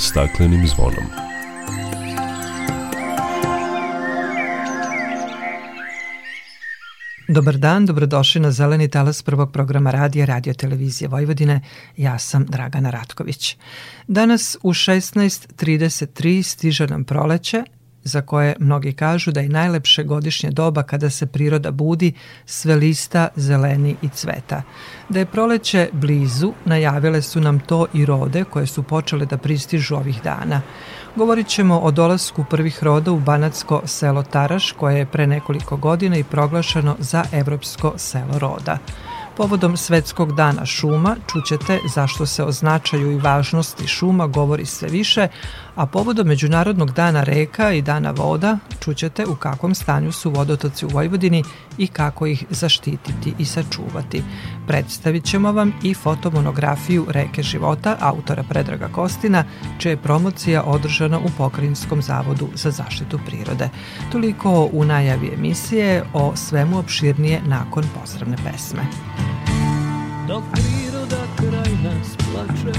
staklenim zvonom. Dobar dan, dobrodošli na Zeleni talas prvog programa radija Radio Televizije Vojvodine. Ja sam Dragana Ratković. Danas u 16.33 stiže nam proleće, za koje mnogi kažu da je najlepše godišnje doba kada se priroda budi, sve lista, zeleni i cveta. Da je proleće blizu, najavile su nam to i rode koje su počele da pristižu ovih dana. Govorit ćemo o dolasku prvih roda u Banatsko selo Taraš, koje je pre nekoliko godina i proglašeno za Evropsko selo roda. Povodom Svetskog dana šuma čućete zašto se o značaju i važnosti šuma govori sve više, a povodom Međunarodnog dana reka i dana voda čućete u kakvom stanju su vodotoci u Vojvodini i kako ih zaštititi i sačuvati. Predstavit ćemo vam i fotomonografiju Reke života autora Predraga Kostina, čija je promocija održana u Pokrajinskom zavodu za zaštitu prirode. Toliko u najavi emisije o svemu opširnije nakon pozdravne pesme. Dok priroda kraj nas plače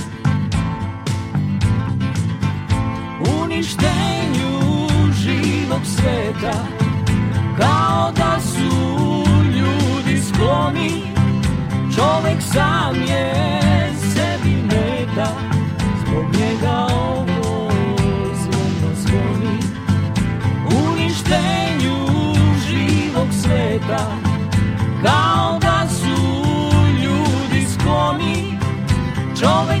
sveta Kao da su ljudi skloni. Čovek sam je sebi meta Zbog njega ovo zvono zvoni Uništenju živog sveta Kao da su ljudi skloni. Čovek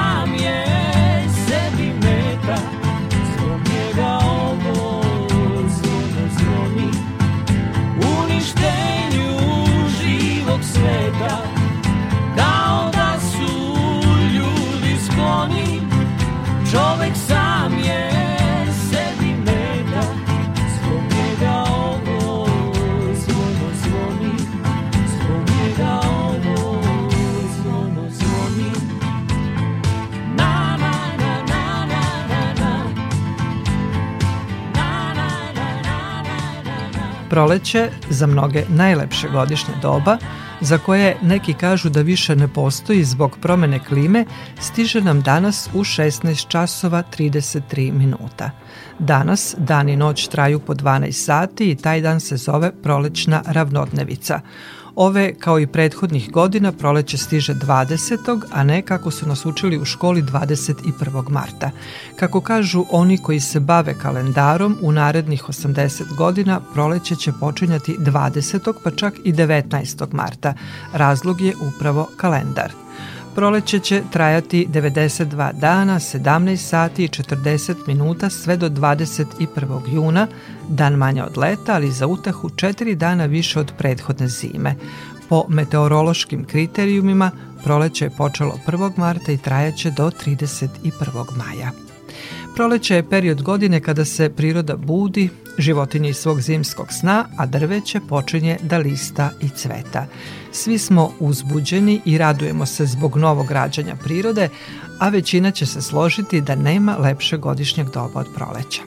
Proleće, za mnoge najlepše godišnje doba, za koje neki kažu da više ne postoji zbog promene klime, stiže nam danas u 16 časova 33 minuta. Danas dan i noć traju po 12 sati i taj dan se zove prolećna ravnodnevica. Ove, kao i prethodnih godina, proleće stiže 20. a ne kako su nas učili u školi 21. marta. Kako kažu oni koji se bave kalendarom, u narednih 80 godina proleće će počinjati 20. pa čak i 19. marta. Razlog je upravo kalendar. Proleće će trajati 92 dana, 17 sati i 40 minuta sve do 21. juna, dan manje od leta, ali za utahu 4 dana više od prethodne zime. Po meteorološkim kriterijumima proleće je počelo 1. marta i trajaće do 31. maja. Proleće je period godine kada se priroda budi, životinje iz svog zimskog sna, a drveće počinje da lista i cveta. Svi smo uzbuđeni i radujemo se zbog novog rađanja prirode, a većina će se složiti da nema lepšeg godišnjeg doba od proleća.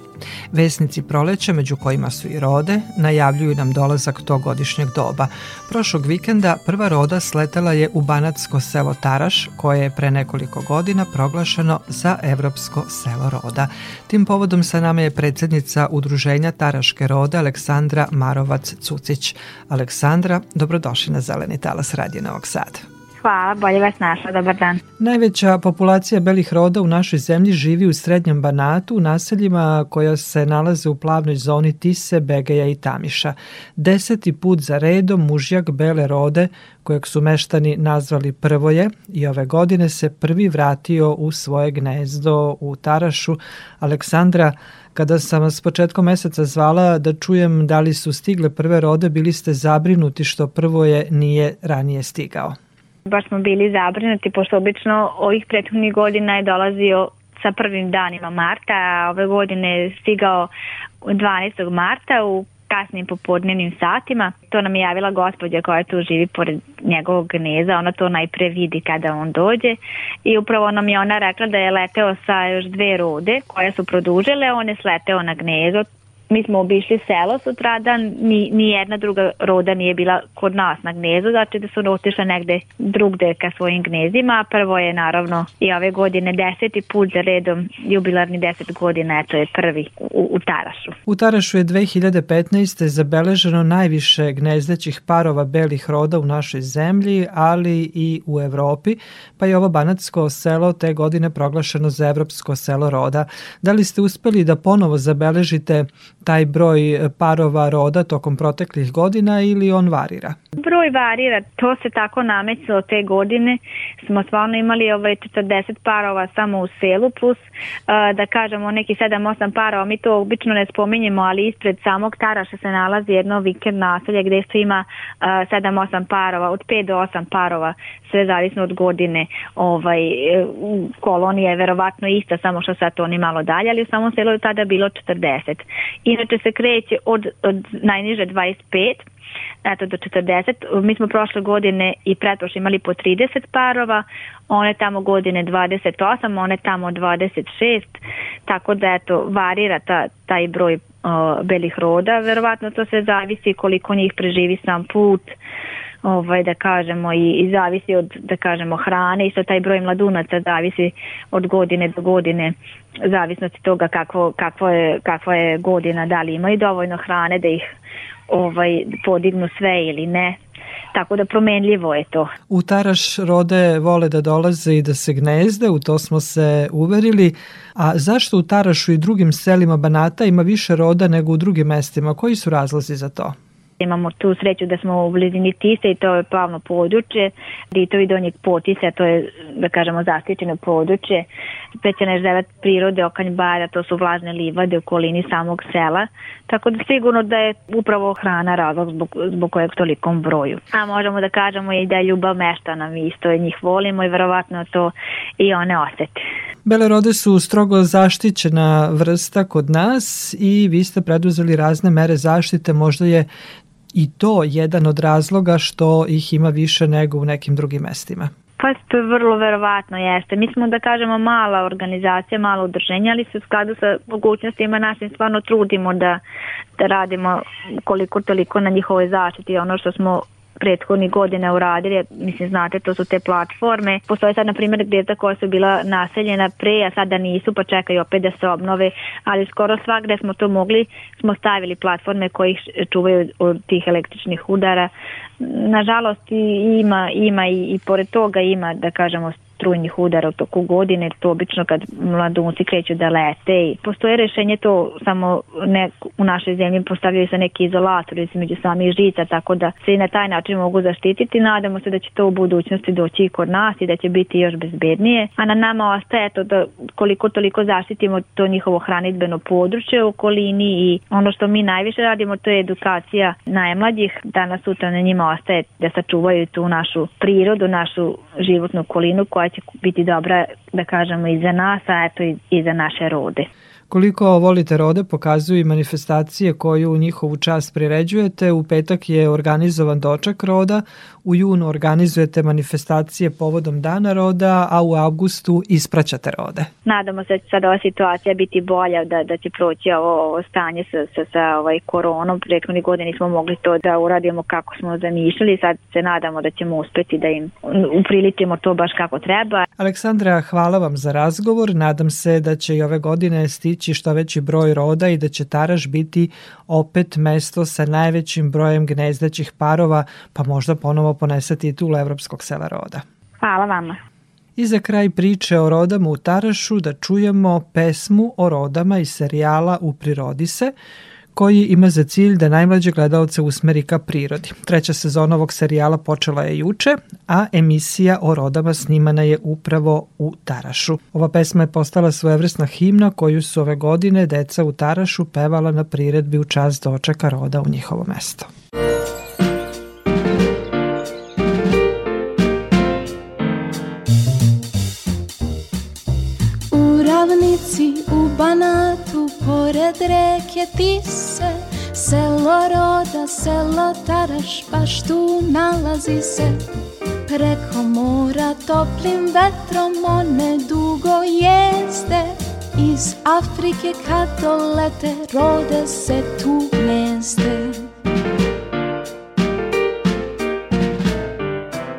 Vesnici proleća, među kojima su i rode, najavljuju nam dolazak tog godišnjeg doba. Prošlog vikenda prva roda sletela je u banatsko selo Taraš, koje je pre nekoliko godina proglašeno za evropsko selo roda. Tim povodom sa nama je predsednica Udruženja Taraške rode Aleksandra Marovac-Cucić. Aleksandra, dobrodošli na Zeleni talas Radio Novog Sada. Hvala, bolje vas našla, dobar dan. Najveća populacija belih roda u našoj zemlji živi u srednjem Banatu, u naseljima koja se nalaze u plavnoj zoni Tise, Begeja i Tamiša. Deseti put za redom mužjak bele rode, kojeg su meštani nazvali Prvoje, i ove godine se prvi vratio u svoje gnezdo u Tarašu. Aleksandra, kada sam vas početkom meseca zvala da čujem da li su stigle prve rode, bili ste zabrinuti što Prvoje nije ranije stigao. Baš smo bili zabrinuti, pošto obično ovih prethodnih godina je dolazio sa prvim danima marta, a ove godine je stigao 12. marta u kasnim popodnevnim satima. To nam je javila gospođa koja tu živi pored njegovog gneza, ona to najpre vidi kada on dođe i upravo nam je ona rekla da je leteo sa još dve rode koje su produžile, on je sleteo na gnezo, mi smo obišli selo sutradan, ni, ni jedna druga roda nije bila kod nas na gnezu, znači da su otišle negde drugde ka svojim gnezima. Prvo je naravno i ove godine deseti put za redom, jubilarni deset godina, eto je prvi u, u Tarašu. U Tarašu je 2015. zabeleženo najviše gnezdećih parova belih roda u našoj zemlji, ali i u Evropi, pa je ovo banatsko selo te godine proglašeno za evropsko selo roda. Da li ste uspeli da ponovo zabeležite taj broj parova roda tokom proteklih godina ili on varira? Broj varira, to se tako namećilo te godine. Smo stvarno imali ovaj 40 parova samo u selu plus da kažemo neki 7-8 parova, mi to obično ne spominjemo, ali ispred samog Taraša se nalazi jedno vikend naselje gde se ima 7-8 parova, od 5 do 8 parova, sve zavisno od godine. Ovaj, kolonija je verovatno ista, samo što sad to ni malo dalje, ali u samom selu je tada bilo 40. Inače se kreće od, od najniže 25 eto do 40. Mi smo prošle godine i pretprošle imali po 30 parova, one tamo godine 28, one tamo 26, tako da eto varira ta, taj broj uh, belih roda, verovatno to sve zavisi koliko njih preživi sam put, ovaj, da kažemo, i, i zavisi od, da kažemo, hrane, isto taj broj mladunaca zavisi od godine do godine, zavisnosti toga kakvo, kakvo, je, kakva je godina, da li imaju dovoljno hrane da ih ovaj, podignu sve ili ne, tako da promenljivo je to. U Taraš rode vole da dolaze i da se gnezde, u to smo se uverili. A zašto u Tarašu i drugim selima Banata ima više roda nego u drugim mestima? Koji su razlozi za to? Imamo tu sreću da smo u blizini Tise i to je plavno područje, Ditovi donjeg potisa, to je, da kažemo, zaštićeno područje. Pećana rezervat prirode Okanj Bara, to su vlažne livade u okolini samog sela, tako da sigurno da je upravo hrana razlog zbog, zbog kojeg tolikom broju. A možemo da kažemo i da je ljubav meštana, mi isto njih volimo i verovatno to i one osete. Bele rode su strogo zaštićena vrsta kod nas i vi ste preduzeli razne mere zaštite, možda je i to jedan od razloga što ih ima više nego u nekim drugim mestima. Pa to vrlo verovatno jeste. Mi smo da kažemo mala organizacija, malo udrženje, ali se u skladu sa mogućnostima našim stvarno trudimo da, da radimo koliko toliko na njihovoj zaštiti. Ono što smo prethodnih godina uradili, mislim znate to su te platforme. Postoje sad na primjer gdje koja su bila naseljena pre, a sada nisu pa čekaju opet da se obnove, ali skoro svakde smo to mogli, smo stavili platforme koji ih čuvaju od tih električnih udara. Nažalost ima, ima i, i pored toga ima da kažemo strujnih udara u toku godine, to obično kad mladunci kreću da lete i postoje rešenje to samo ne, u našoj zemlji postavljaju se neki izolatori između samih žica, tako da se i na taj način mogu zaštititi. Nadamo se da će to u budućnosti doći i kod nas i da će biti još bezbednije, a na nama ostaje to da koliko toliko zaštitimo to njihovo hranitbeno područje u okolini i ono što mi najviše radimo to je edukacija najmlađih, danas sutra na njima ostaje da sačuvaju tu našu prirodu, našu životnu okolinu koja će biti dobra, da kažemo, i za nas, a eto i, i za naše rode. Koliko volite rode pokazuju i manifestacije koju u njihovu čast priređujete. U petak je organizovan doček roda, u junu organizujete manifestacije povodom dana roda, a u avgustu ispraćate rode. Nadamo se da će sad ova situacija biti bolja, da, da će proći ovo, ovo stanje sa, sa, sa ovaj koronom. Prethodni godine nismo mogli to da uradimo kako smo zamišljali, sad se nadamo da ćemo uspeti da im upriličimo to baš kako treba. Aleksandra, hvala vam za razgovor. Nadam se da će i ove godine stići što veći broj roda i da će Taraš biti opet mesto sa najvećim brojem gnezdećih parova, pa možda ponovo ponese titul Evropskog sela roda. Hvala vama. I za kraj priče o rodama u Tarašu da čujemo pesmu o rodama iz serijala U prirodi se, koji ima za cilj da najmlađe gledalce usmeri ka prirodi. Treća sezona ovog serijala počela je juče, a emisija o rodama snimana je upravo u Tarašu. Ova pesma je postala svojevrsna himna koju su ove godine deca u Tarašu pevala na priredbi u čast dočeka roda u njihovo mesto. U ravnici u Banatu pored reke Tise Selo roda, selo Taraš, baš tu nalazi se. Preko mora toplim vetrom one dugo jeste. Iz Afrike kad dolete rode se tu gnezde.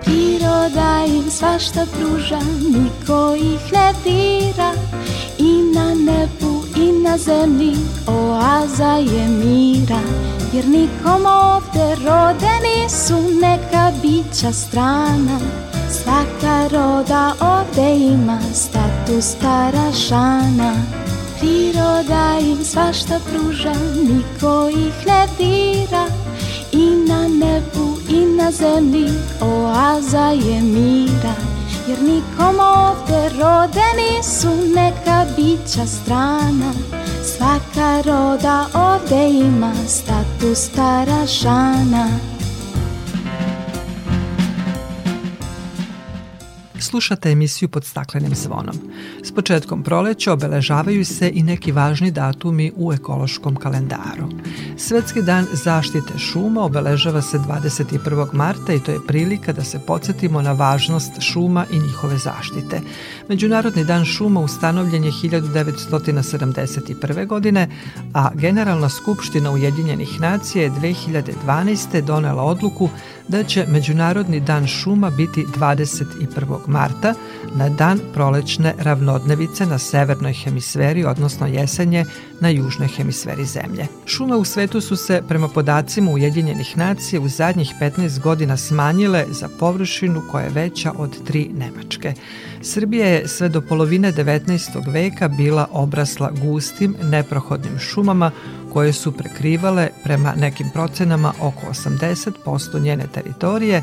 Priroda im svašta pruža, niko ih ne dira. I na nebu i na zemlji oaza je mira Jer nikom ovde rode nisu neka bića strana. Svaka roda ovde ima status starašana Priroda im svašta pruža, niko ih ne dira. I na nebu i na zemlji oaza je mira Jer nikom ovde rode nisu neka bića strana. Svaka roda ovde ima status starašana Slušate emisiju pod staklenim zvonom. S početkom proleća obeležavaju se i neki važni datumi u ekološkom kalendaru. Svetski dan zaštite šuma obeležava se 21. marta i to je prilika da se podsjetimo na važnost šuma i njihove zaštite. Međunarodni dan šuma ustanovljen je 1971. godine, a Generalna skupština Ujedinjenih nacija je 2012. donela odluku da će Međunarodni dan šuma biti 21. marta na dan prolećne ravnodnevice na severnoj hemisferi, odnosno jesenje na južnoj hemisferi zemlje. Šume u svetu su se, prema podacima Ujedinjenih nacija, u zadnjih 15 godina smanjile za površinu koja je veća od tri Nemačke. Srbija je sve do polovine 19. veka bila obrasla gustim, neprohodnim šumama koje su prekrivale prema nekim procenama oko 80% njene teritorije,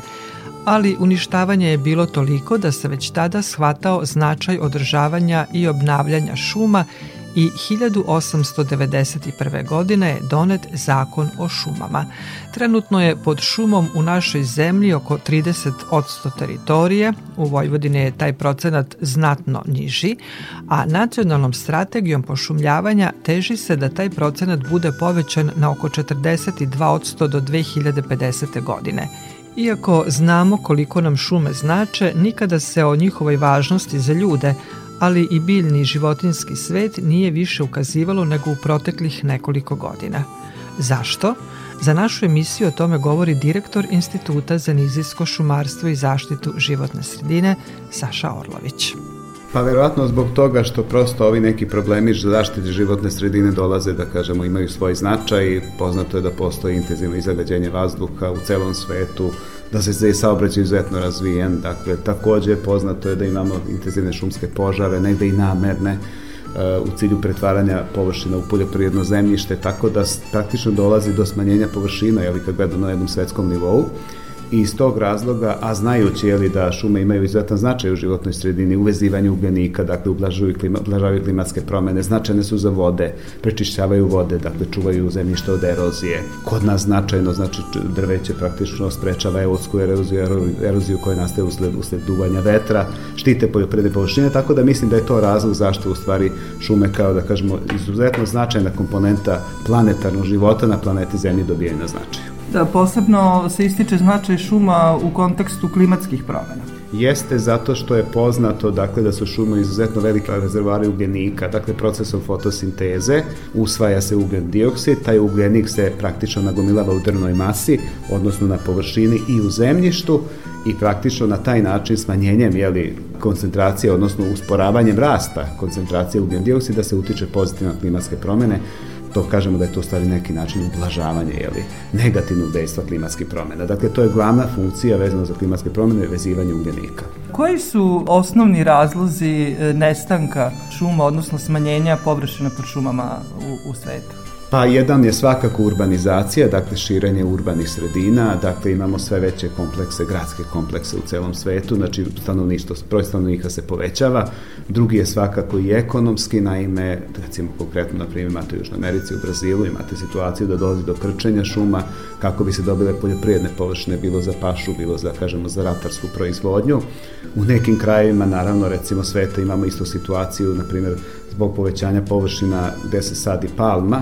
ali uništavanje je bilo toliko da se već tada shvatao značaj održavanja i obnavljanja šuma i 1891. godine je donet zakon o šumama. Trenutno je pod šumom u našoj zemlji oko 30 teritorije, u Vojvodini je taj procenat znatno niži, a nacionalnom strategijom pošumljavanja teži se da taj procenat bude povećan na oko 42 do 2050. godine. Iako znamo koliko nam šume znače, nikada se o njihovoj važnosti za ljude, ali i biljni i životinski svet nije više ukazivalo nego u proteklih nekoliko godina. Zašto? Za našu emisiju o tome govori direktor Instituta za nizijsko šumarstvo i zaštitu životne sredine Saša Orlović. Pa verovatno zbog toga što prosto ovi neki problemi zaštite životne sredine dolaze, da kažemo, imaju svoj značaj. Poznato je da postoji intenzivno izagađenje vazduha u celom svetu, da se je saobraćaj izuzetno razvijen, dakle takođe poznato je da imamo intenzivne šumske požare, negde i namerne, uh, u cilju pretvaranja površina u poljoprivredno zemljište, tako da praktično dolazi do smanjenja površina, jel, kad gledamo na jednom svetskom nivou. I iz tog razloga, a znajući je li da šume imaju izuzetan značaj u životnoj sredini, uvezivanje ugljenika, dakle ublažavaju, klima, ublažavaju klimatske promene, značajne su za vode, prečišćavaju vode, dakle čuvaju zemljište od erozije. Kod nas značajno, znači drveće praktično sprečava evodsku eroziju, eroziju koja nastaje usled, usled duvanja vetra, štite poljoprivredne površine, tako da mislim da je to razlog zašto u stvari šume kao da kažemo izuzetno značajna komponenta planetarnog života na planeti Zemlji dobijaju na značaju. Posebno se ističe značaj šuma u kontekstu klimatskih promena. Jeste zato što je poznato dakle da su šume izuzetno velika rezervari ugljenika, dakle procesom fotosinteze usvaja se ugljen dioksid, taj ugljenik se praktično nagomilava u drvnoj masi, odnosno na površini i u zemljištu i praktično na taj način smanjenjem jeli, koncentracije, odnosno usporavanjem rasta koncentracije ugljen dioksida se utiče pozitivno klimatske promene to kažemo da je to stvari neki način ublažavanje ili negativnog dejstva klimatskih promjena. Dakle, to je glavna funkcija vezana za klimatske promjene, vezivanje ugljenika. Koji su osnovni razlozi e, nestanka šuma, odnosno smanjenja površina pod šumama u, u svetu? Pa jedan je svakako urbanizacija, dakle širenje urbanih sredina, dakle imamo sve veće komplekse, gradske komplekse u celom svetu, znači stanovništvo, broj stanovnika se povećava. Drugi je svakako i ekonomski, naime, recimo konkretno, na primjer, imate u Južnoj Americi, u Brazilu, imate situaciju da dolazi do krčenja šuma kako bi se dobile poljoprijedne površine, bilo za pašu, bilo za, kažemo, za ratarsku proizvodnju. U nekim krajevima, naravno, recimo sveta imamo istu situaciju, na primjer, zbog povećanja površina gde se sadi palma,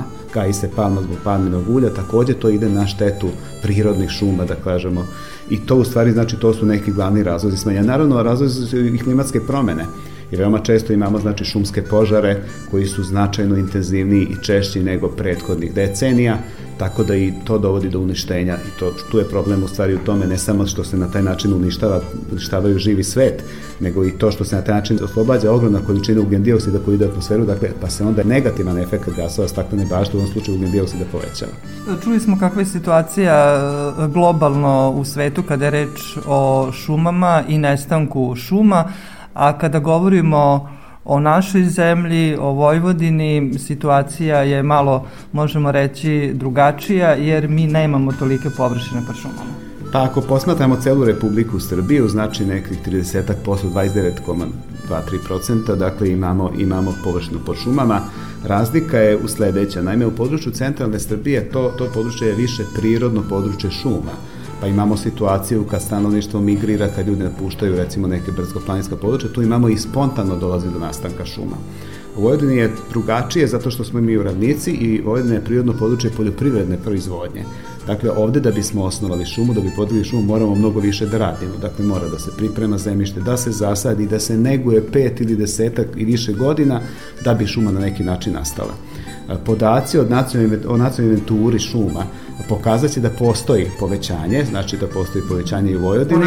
i se palma zbog palminog ulja, takođe to ide na štetu prirodnih šuma, da kažemo. I to u stvari znači to su neki glavni razlozi smanja. Naravno, razlozi su i klimatske promene i veoma često imamo znači šumske požare koji su značajno intenzivniji i češći nego prethodnih decenija, tako da i to dovodi do uništenja i to, tu je problem u stvari u tome ne samo što se na taj način uništava, uništavaju živi svet, nego i to što se na taj način oslobađa ogromna količina ugljen dioksida koji ide u atmosferu, dakle, pa se onda negativan efekt gasova staklene bašte u ovom slučaju ugljen dioksida povećava. Čuli smo kakva je situacija e, globalno u svetu kada je reč o šumama i nestanku šuma, a kada govorimo o našoj zemlji, o Vojvodini, situacija je malo, možemo reći, drugačija, jer mi nemamo tolike površine pod šumama. Pa ako posmatramo celu Republiku Srbiju, znači nekih 30% 29,23%, dakle imamo, imamo površinu pod šumama. Razlika je u sledeća. Naime, u području centralne Srbije to, to područje je više prirodno područje šuma pa imamo situaciju kad stanovništvo migrira, kad ljudi napuštaju recimo neke brdsko-planinska područja, tu imamo i spontano dolazi do nastanka šuma. U Vojvodini je drugačije zato što smo mi u ravnici i Vojvodina je prirodno područje poljoprivredne proizvodnje. Dakle, ovde da bismo osnovali šumu, da bi podigli šumu, moramo mnogo više da radimo. Dakle, mora da se priprema zemljište, da se zasadi, da se neguje pet ili desetak i više godina da bi šuma na neki način nastala. Podaci od nacionalne, o nacionalnoj inventuri šuma pokazat će da postoji povećanje, znači da postoji povećanje i u Vojvodini.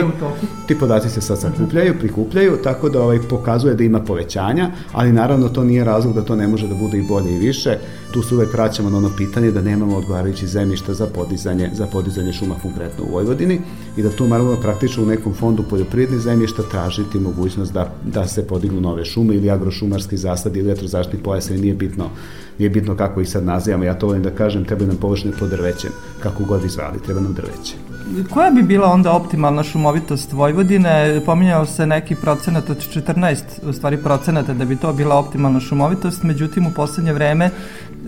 Ti podaci se sad sakupljaju, prikupljaju, tako da ovaj pokazuje da ima povećanja, ali naravno to nije razlog da to ne može da bude i bolje i više. Tu se uvek vraćamo na ono pitanje da nemamo odgovarajući zemljišta za podizanje, za podizanje šuma konkretno u Vojvodini i da tu moramo praktično u nekom fondu poljoprivrednih zemljišta tražiti mogućnost da, da se podignu nove šume ili agrošumarski zasad ili vetrozaštitni pojas, nije bitno nije bitno kako ih sad nazivamo, ja to volim da kažem, treba nam površine pod drvećem, kako god izvali, treba nam drveće. Koja bi bila onda optimalna šumovitost Vojvodine? Pominjao se neki procenat od 14, u stvari procenata da bi to bila optimalna šumovitost, međutim u poslednje vreme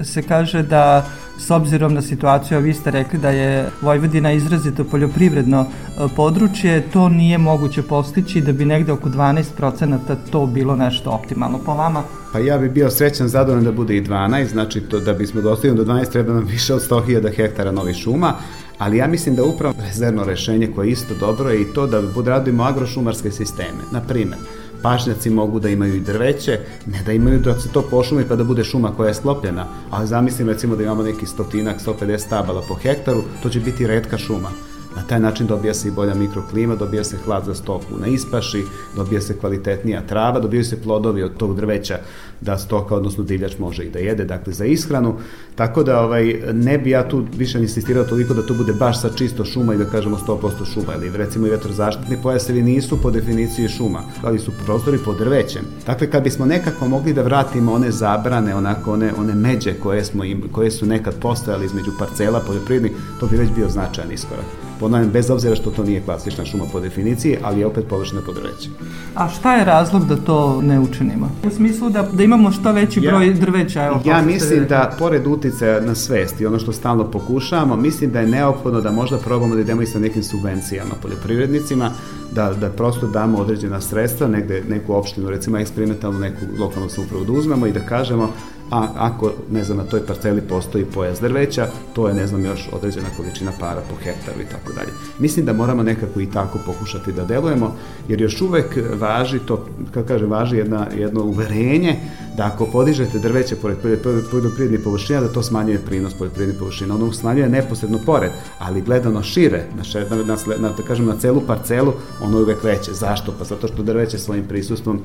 se kaže da s obzirom na situaciju, a vi ste rekli da je Vojvodina izrazito poljoprivredno e, područje, to nije moguće postići da bi negde oko 12% to bilo nešto optimalno. Po vama? Pa ja bi bio srećan zadovoljan da bude i 12, znači to, da bismo dostigli do 12 treba nam više od 100.000 hektara novih šuma, ali ja mislim da upravo rezervno rešenje koje je isto dobro je i to da radimo agrošumarske sisteme. Na primer, pašnjaci mogu da imaju i drveće, ne da imaju da se to pošumi pa da bude šuma koja je sklopljena, ali zamislim recimo da imamo neki stotinak, 150 stabala po hektaru, to će biti redka šuma. Na taj način dobija se i bolja mikroklima, dobija se hlad za stoku na ispaši, dobija se kvalitetnija trava, dobijaju se plodovi od tog drveća da stoka, odnosno divljač može i da jede, dakle za ishranu. Tako da ovaj, ne bi ja tu više insistirao toliko da to bude baš sa čisto šuma i da kažemo 100% šuma, ili recimo i vetrozaštitni pojasevi nisu po definiciji šuma, ali su prostori pod drvećem. Dakle, kad bismo nekako mogli da vratimo one zabrane, onako one, one međe koje, smo im, koje su nekad postojali između parcela poljoprivrednih, to bi već bio značajan iskorak. Ponavljam, bez obzira što to nije klasična šuma po definiciji, ali je opet površina po drveću. A šta je razlog da to ne učinimo? U smislu da, da imamo što veći Ja- broj drveća? Evo, Ja mislim da, pored uticaja na svest i ono što stalno pokušavamo, mislim da je neophodno da možda probamo da idemo i sa nekim subvencijama poljoprivrednicima, da, da prosto damo određena sredstva, negde neku opštinu, recimo eksperimentalnu neku lokalnu samoupravu da uzmemo i da kažemo a ako, ne znam, na toj parceli postoji pojas drveća, to je, ne znam, još određena količina para po hektaru i tako dalje. Mislim da moramo nekako i tako pokušati da delujemo, jer još uvek važi to, kako kaže, važi jedna, jedno uverenje da ako podižete drveće pored poljopriv- poljoprivrednih površina, da to smanjuje prinos poljoprivrednih površina. Ono smanjuje neposredno pored, ali gledano šire, na, na, na, da kažem, na celu parcelu, ono je uvek veće. Zašto? Pa zato što drveće svojim prisustvom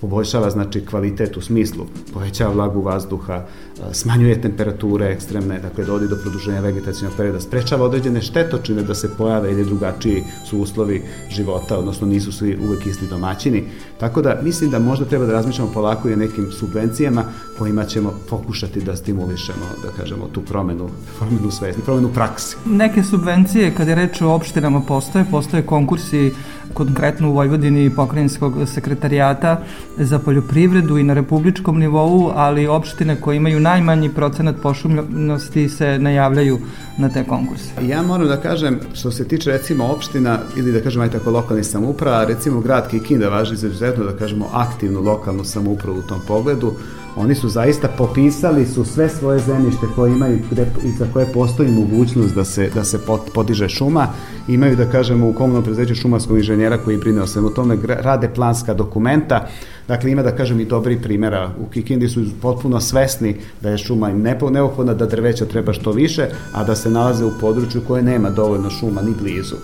poboljšava znači kvalitet u smislu, povećava vlagu vazduha, a, smanjuje temperature ekstremne, dakle dovodi do produženja vegetacijnog perioda, sprečava određene štetočine da se pojave ili drugačiji su uslovi života, odnosno nisu svi uvek isti domaćini. Tako da mislim da možda treba da razmišljamo polako i o nekim subvencijama kojima ćemo pokušati da stimulišemo, da kažemo, tu promenu, promenu svesti, promenu praksi. Neke subvencije, kada je reč o opštinama, postoje. Postoje konkursi konkretno u Vojvodini pokrajinskog sekretarijata za poljoprivredu i na republičkom nivou, ali opštine koje imaju najmanji procenat pošumljenosti se najavljaju na te konkurse. Ja moram da kažem, što se tiče recimo opština ili da kažem aj tako lokalnih samouprava, recimo grad Kikinda važi za izuzetno da kažemo aktivnu lokalnu samoupravu u tom pogledu, oni su zaista popisali su sve svoje zemljište koje imaju gde, i za koje postoji mogućnost da se, da se pot- podiže šuma. Imaju, da kažemo, u komunalnom preduzeću šumarskog inženjera koji brine o svemu tome, rade planska dokumenta. Dakle, ima, da kažem, i dobri primjera. U Kikindi su potpuno svesni da je šuma im neophodna, da drveća treba što više, a da se nalaze u području koje nema dovoljno šuma ni blizu.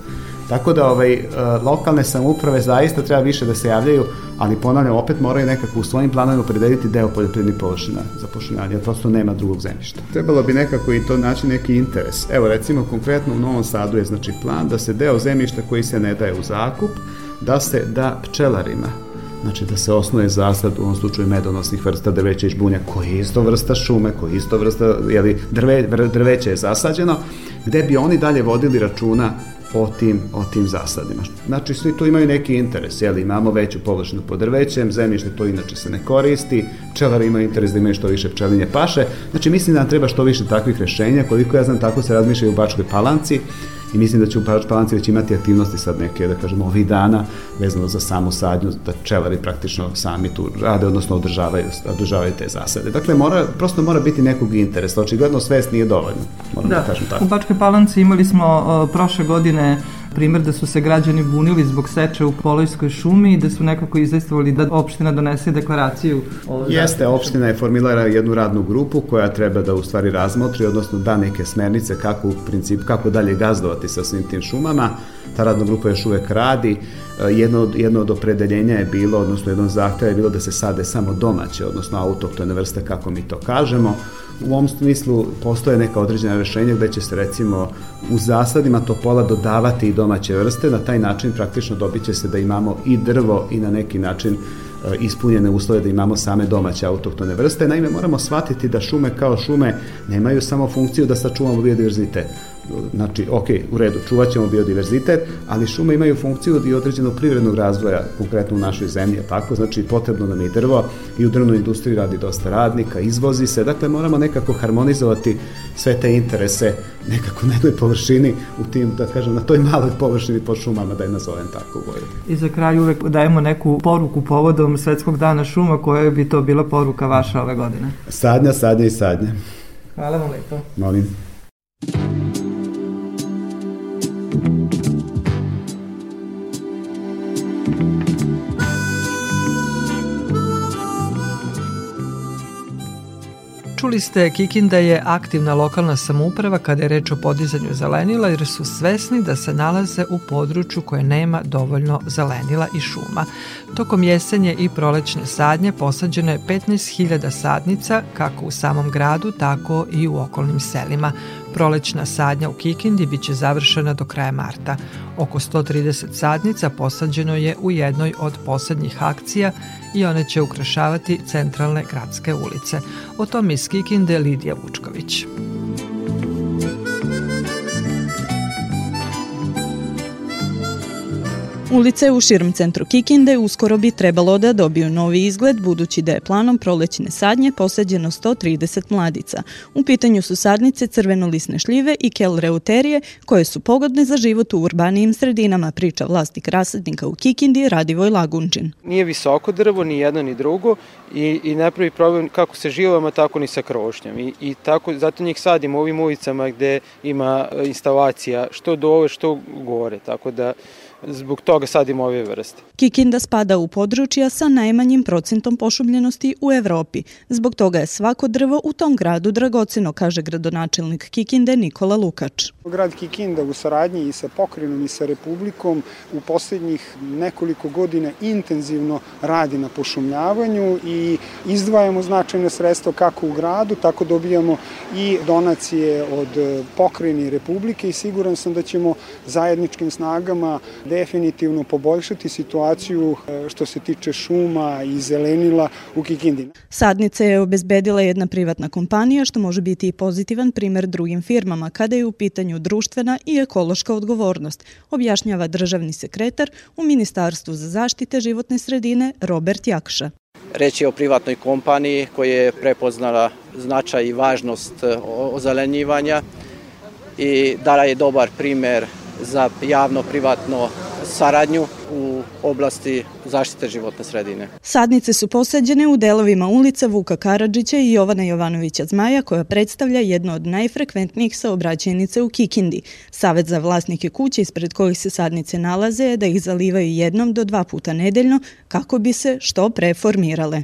Tako da ovaj, e, lokalne samouprave zaista treba više da se javljaju, ali ponavljam, opet moraju nekako u svojim planovima opredeliti deo poljoprivrednih površina za pošumljavanje, jer prosto nema drugog zemljišta. Trebalo bi nekako i to naći neki interes. Evo recimo konkretno u Novom Sadu je znači plan da se deo zemljišta koji se ne daje u zakup, da se da pčelarima. Znači da se osnuje zasad, u ovom slučaju medonosnih vrsta drveća i žbunja, koji je isto vrsta šume, koji je isto vrsta, jeli, drve, drveće je zasađeno, gde bi oni dalje vodili računa o tim, o tim zasadima. Znači, svi tu imaju neki interes, jel, imamo veću površinu pod drvećem, zemljište to inače se ne koristi, pčelari imaju interes da imaju što više pčelinje paše, znači mislim da nam treba što više takvih rešenja, koliko ja znam, tako se razmišlja i u Bačkoj Palanci, i mislim da će u Palanci već imati aktivnosti sad neke, da kažemo, ovih dana vezano za samu sadnju, da pčelari praktično sami tu rade, odnosno održavaju, održavaju te zasade. Dakle, mora, prosto mora biti nekog interesa, očigledno svest nije dovoljno, moram da, da kažem tako. U Bačkoj Palanci imali smo uh, prošle godine primer da su se građani bunili zbog seče u Polojskoj šumi i da su nekako izdejstvovali da opština donese deklaraciju o Jeste, opština je formirala jednu radnu grupu koja treba da u stvari razmotri, odnosno da neke smernice kako u principu, kako dalje gazdovati sa svim tim šumama. Ta radna grupa još uvek radi. E, Jedno od, jedno od opredeljenja je bilo, odnosno jedno od zahteva je bilo da se sade samo domaće, odnosno autoktone vrste, kako mi to kažemo. U ovom smislu postoje neka određena rešenja gde će se recimo u zasadima topola dodavati i domaće vrste, na taj način praktično dobit će se da imamo i drvo i na neki način e, ispunjene uslove da imamo same domaće autohtone vrste. Naime, moramo shvatiti da šume kao šume nemaju samo funkciju da sačuvamo biodiverzitet. Znači, ok, u redu, čuvat ćemo biodiverzitet, ali šume imaju funkciju i određenog privrednog razvoja, konkretno u našoj zemlji, je tako, znači potrebno nam je i drvo i u drvnoj industriji radi dosta radnika, izvozi se, dakle moramo nekako harmonizovati sve te interese nekako na jednoj površini u tim, da kažem, na toj maloj površini pod šumama, da je nazovem tako u Vojvodini. I za kraj uvek dajemo neku poruku povodom Svetskog dana šuma, koja bi to bila poruka vaša ove godine. Sadnja, sadnja i sadnja. Hvala vam lepo. Molim. Čuli ste, Kikinda je aktivna lokalna samouprava kada je reč o podizanju zelenila jer su svesni da se nalaze u području koje nema dovoljno zelenila i šuma. Tokom jesenje i prolećne sadnje posađeno je 15.000 sadnica kako u samom gradu, tako i u okolnim selima. Prolećna sadnja u Kikindi biće završena do kraja marta. Oko 130 sadnica posađeno je u jednoj od poslednjih akcija i one će ukrašavati centralne gradske ulice. O tome iz Kikinde Lidija Vučković. Ulice u širom centru Kikinde uskoro bi trebalo da dobiju novi izgled, budući da je planom prolećne sadnje posađeno 130 mladica. U pitanju su sadnice crvenolisne šljive i kelreuterije, koje su pogodne za život u urbanijim sredinama, priča vlasnik rasadnika u Kikindi Radivoj Lagunčin. Nije visoko drvo, ni jedno ni drugo i, i ne pravi problem kako sa živama, tako ni sa krošnjom. I, i tako, zato njih sadimo ovim ulicama gde ima e, instalacija što dole, što gore. Tako da zbog toga sadimo ove vrste. Kikinda spada u područja sa najmanjim procentom pošumljenosti u Evropi. Zbog toga je svako drvo u tom gradu dragoceno, kaže gradonačelnik Kikinde Nikola Lukač. Grad Kikinda u saradnji i sa pokrenom i sa Republikom u poslednjih nekoliko godina intenzivno radi na pošumljavanju i izdvajamo značajne sredstva kako u gradu, tako dobijamo i donacije od pokreni Republike i siguran sam da ćemo zajedničkim snagama definitivno poboljšati situaciju e, što se tiče šuma i zelenila u Kikindi. Sadnice je obezbedila jedna privatna kompanija što može biti i pozitivan primer drugim firmama kada je u pitanju društvena i ekološka odgovornost, objašnjava državni sekretar u Ministarstvu za zaštite životne sredine Robert Jakša. Reč je o privatnoj kompaniji koja je prepoznala značaj i važnost e, ozelenjivanja i dala je dobar primer za javno-privatno saradnju u oblasti zaštite životne sredine. Sadnice su posađene u delovima ulica Vuka Karadžića i Jovana Jovanovića Zmaja koja predstavlja jedno od najfrekventnijih saobraćajnica u Kikindi. Savet za vlasnike kuće ispred kojih se sadnice nalaze je da ih zalivaju jednom do dva puta nedeljno kako bi se što pre formirale.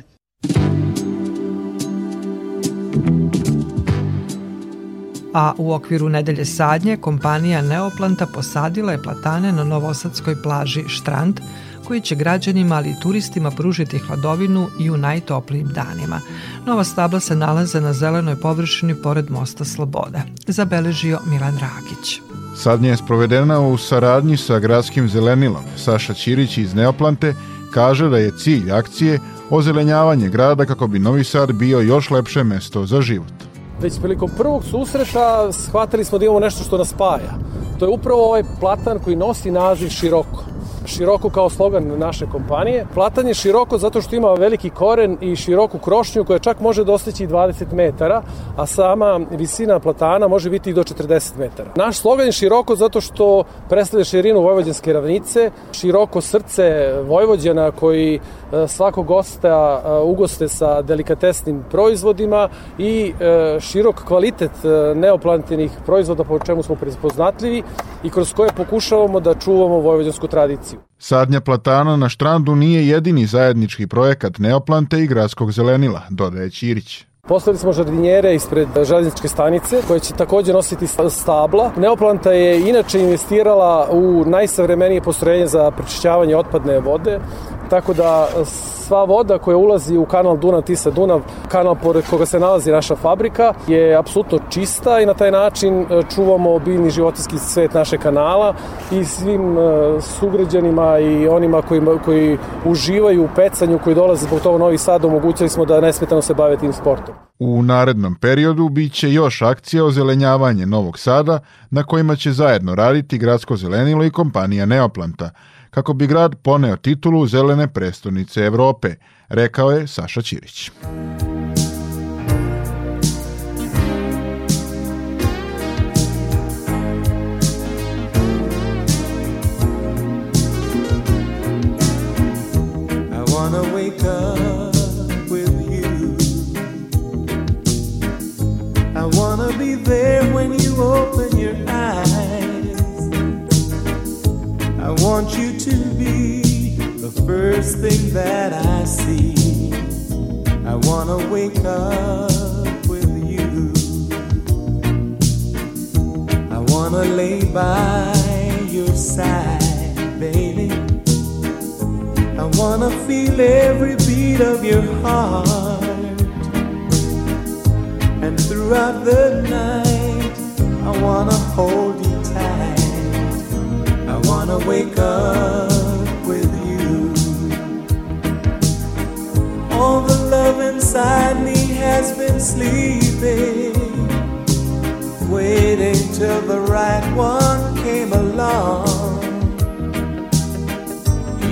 A u okviru nedelje sadnje kompanija Neoplanta posadila je platane na novosadskoj plaži Štrand, koji će građanima ali i turistima pružiti hladovinu i u najtoplijim danima. Nova stabla se nalaze na zelenoj površini pored mosta Sloboda. Zabeležio Milan Rakić. Sadnja je sprovedena u saradnji sa gradskim zelenilom. Saša Ćirić iz Neoplante kaže da je cilj akcije ozelenjavanje grada kako bi Novi Sad bio još lepše mesto za život već prilikom prvog susreta shvatili smo da imamo nešto što nas spaja. To je upravo ovaj platan koji nosi naziv Široko široko kao slogan naše kompanije. Platan je široko zato što ima veliki koren i široku krošnju koja čak može dostići 20 metara, a sama visina platana može biti i do 40 metara. Naš slogan je široko zato što predstavlja širinu Vojvođanske ravnice, široko srce Vojvođana koji e, svakog gosta e, ugoste sa delikatesnim proizvodima i e, širok kvalitet neoplantenih proizvoda po čemu smo prepoznatljivi i kroz koje pokušavamo da čuvamo vojvođansku tradiciju. Sadnja platana na štrandu nije jedini zajednički projekat Neoplante i gradskog zelenila, dodaje Ćirić. Postavili smo žardinjere ispred železničke stanice koje će takođe nositi stabla. Neoplanta je inače investirala u najsavremenije postrojenje za prečišćavanje otpadne vode, tako da sva voda koja ulazi u kanal Dunav-Tisa-Dunav, kanal pored koga se nalazi naša fabrika, je apsolutno čista i na taj način e, čuvamo biljni životinski svet naše kanala i svim e, sugrađanima i onima koji, koji uživaju u pecanju, koji dolaze zbog toga Novi Sad, omogućili smo da nesmetano se bave tim sportom. U narednom periodu biće još akcija o zelenjavanje Novog Sada na kojima će zajedno raditi Gradsko zelenilo i kompanija Neoplanta – kako bi grad poneo titulu zelene prestonice Evrope, rekao je Saša Ćirić. there when you open want you to be the first thing that I see. I wanna wake up with you. I wanna lay by your side, baby. I wanna feel every beat of your heart. And throughout the night, I wanna hold you wake up with you. All the love inside me has been sleeping, waiting till the right one came along.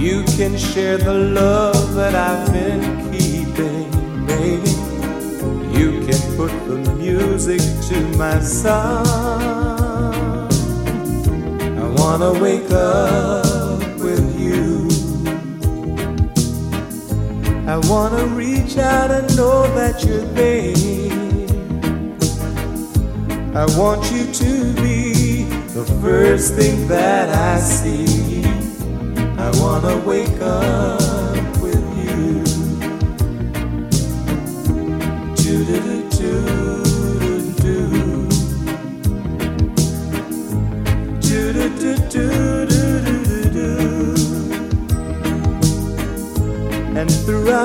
You can share the love that I've been keeping, baby. You can put the music to my song. I wanna wake up with you. I wanna reach out and know that you're there. I want you to be the first thing that I see. I wanna wake up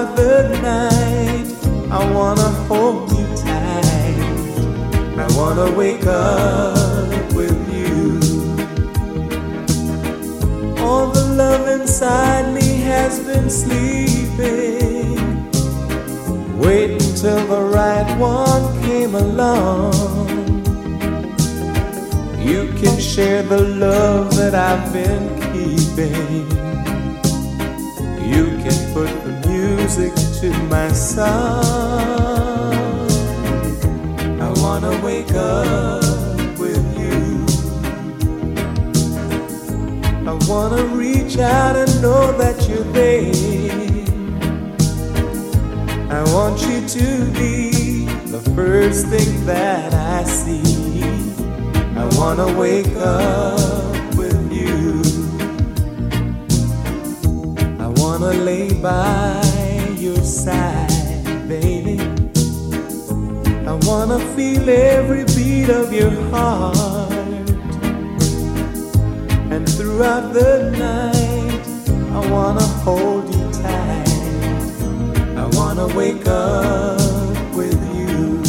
the night, I wanna hold you tight. I wanna wake up with you. All the love inside me has been sleeping. Wait until the right one came along. You can share the love that I've been keeping. You can put music to my song. I wanna wake up with you. I wanna reach out and know that you're there. I want you to be the first thing that I see. I wanna wake up with you. I wanna lay by side, baby. I wanna feel every beat of your heart. And throughout the night, I wanna hold you tight. I wanna wake up with you.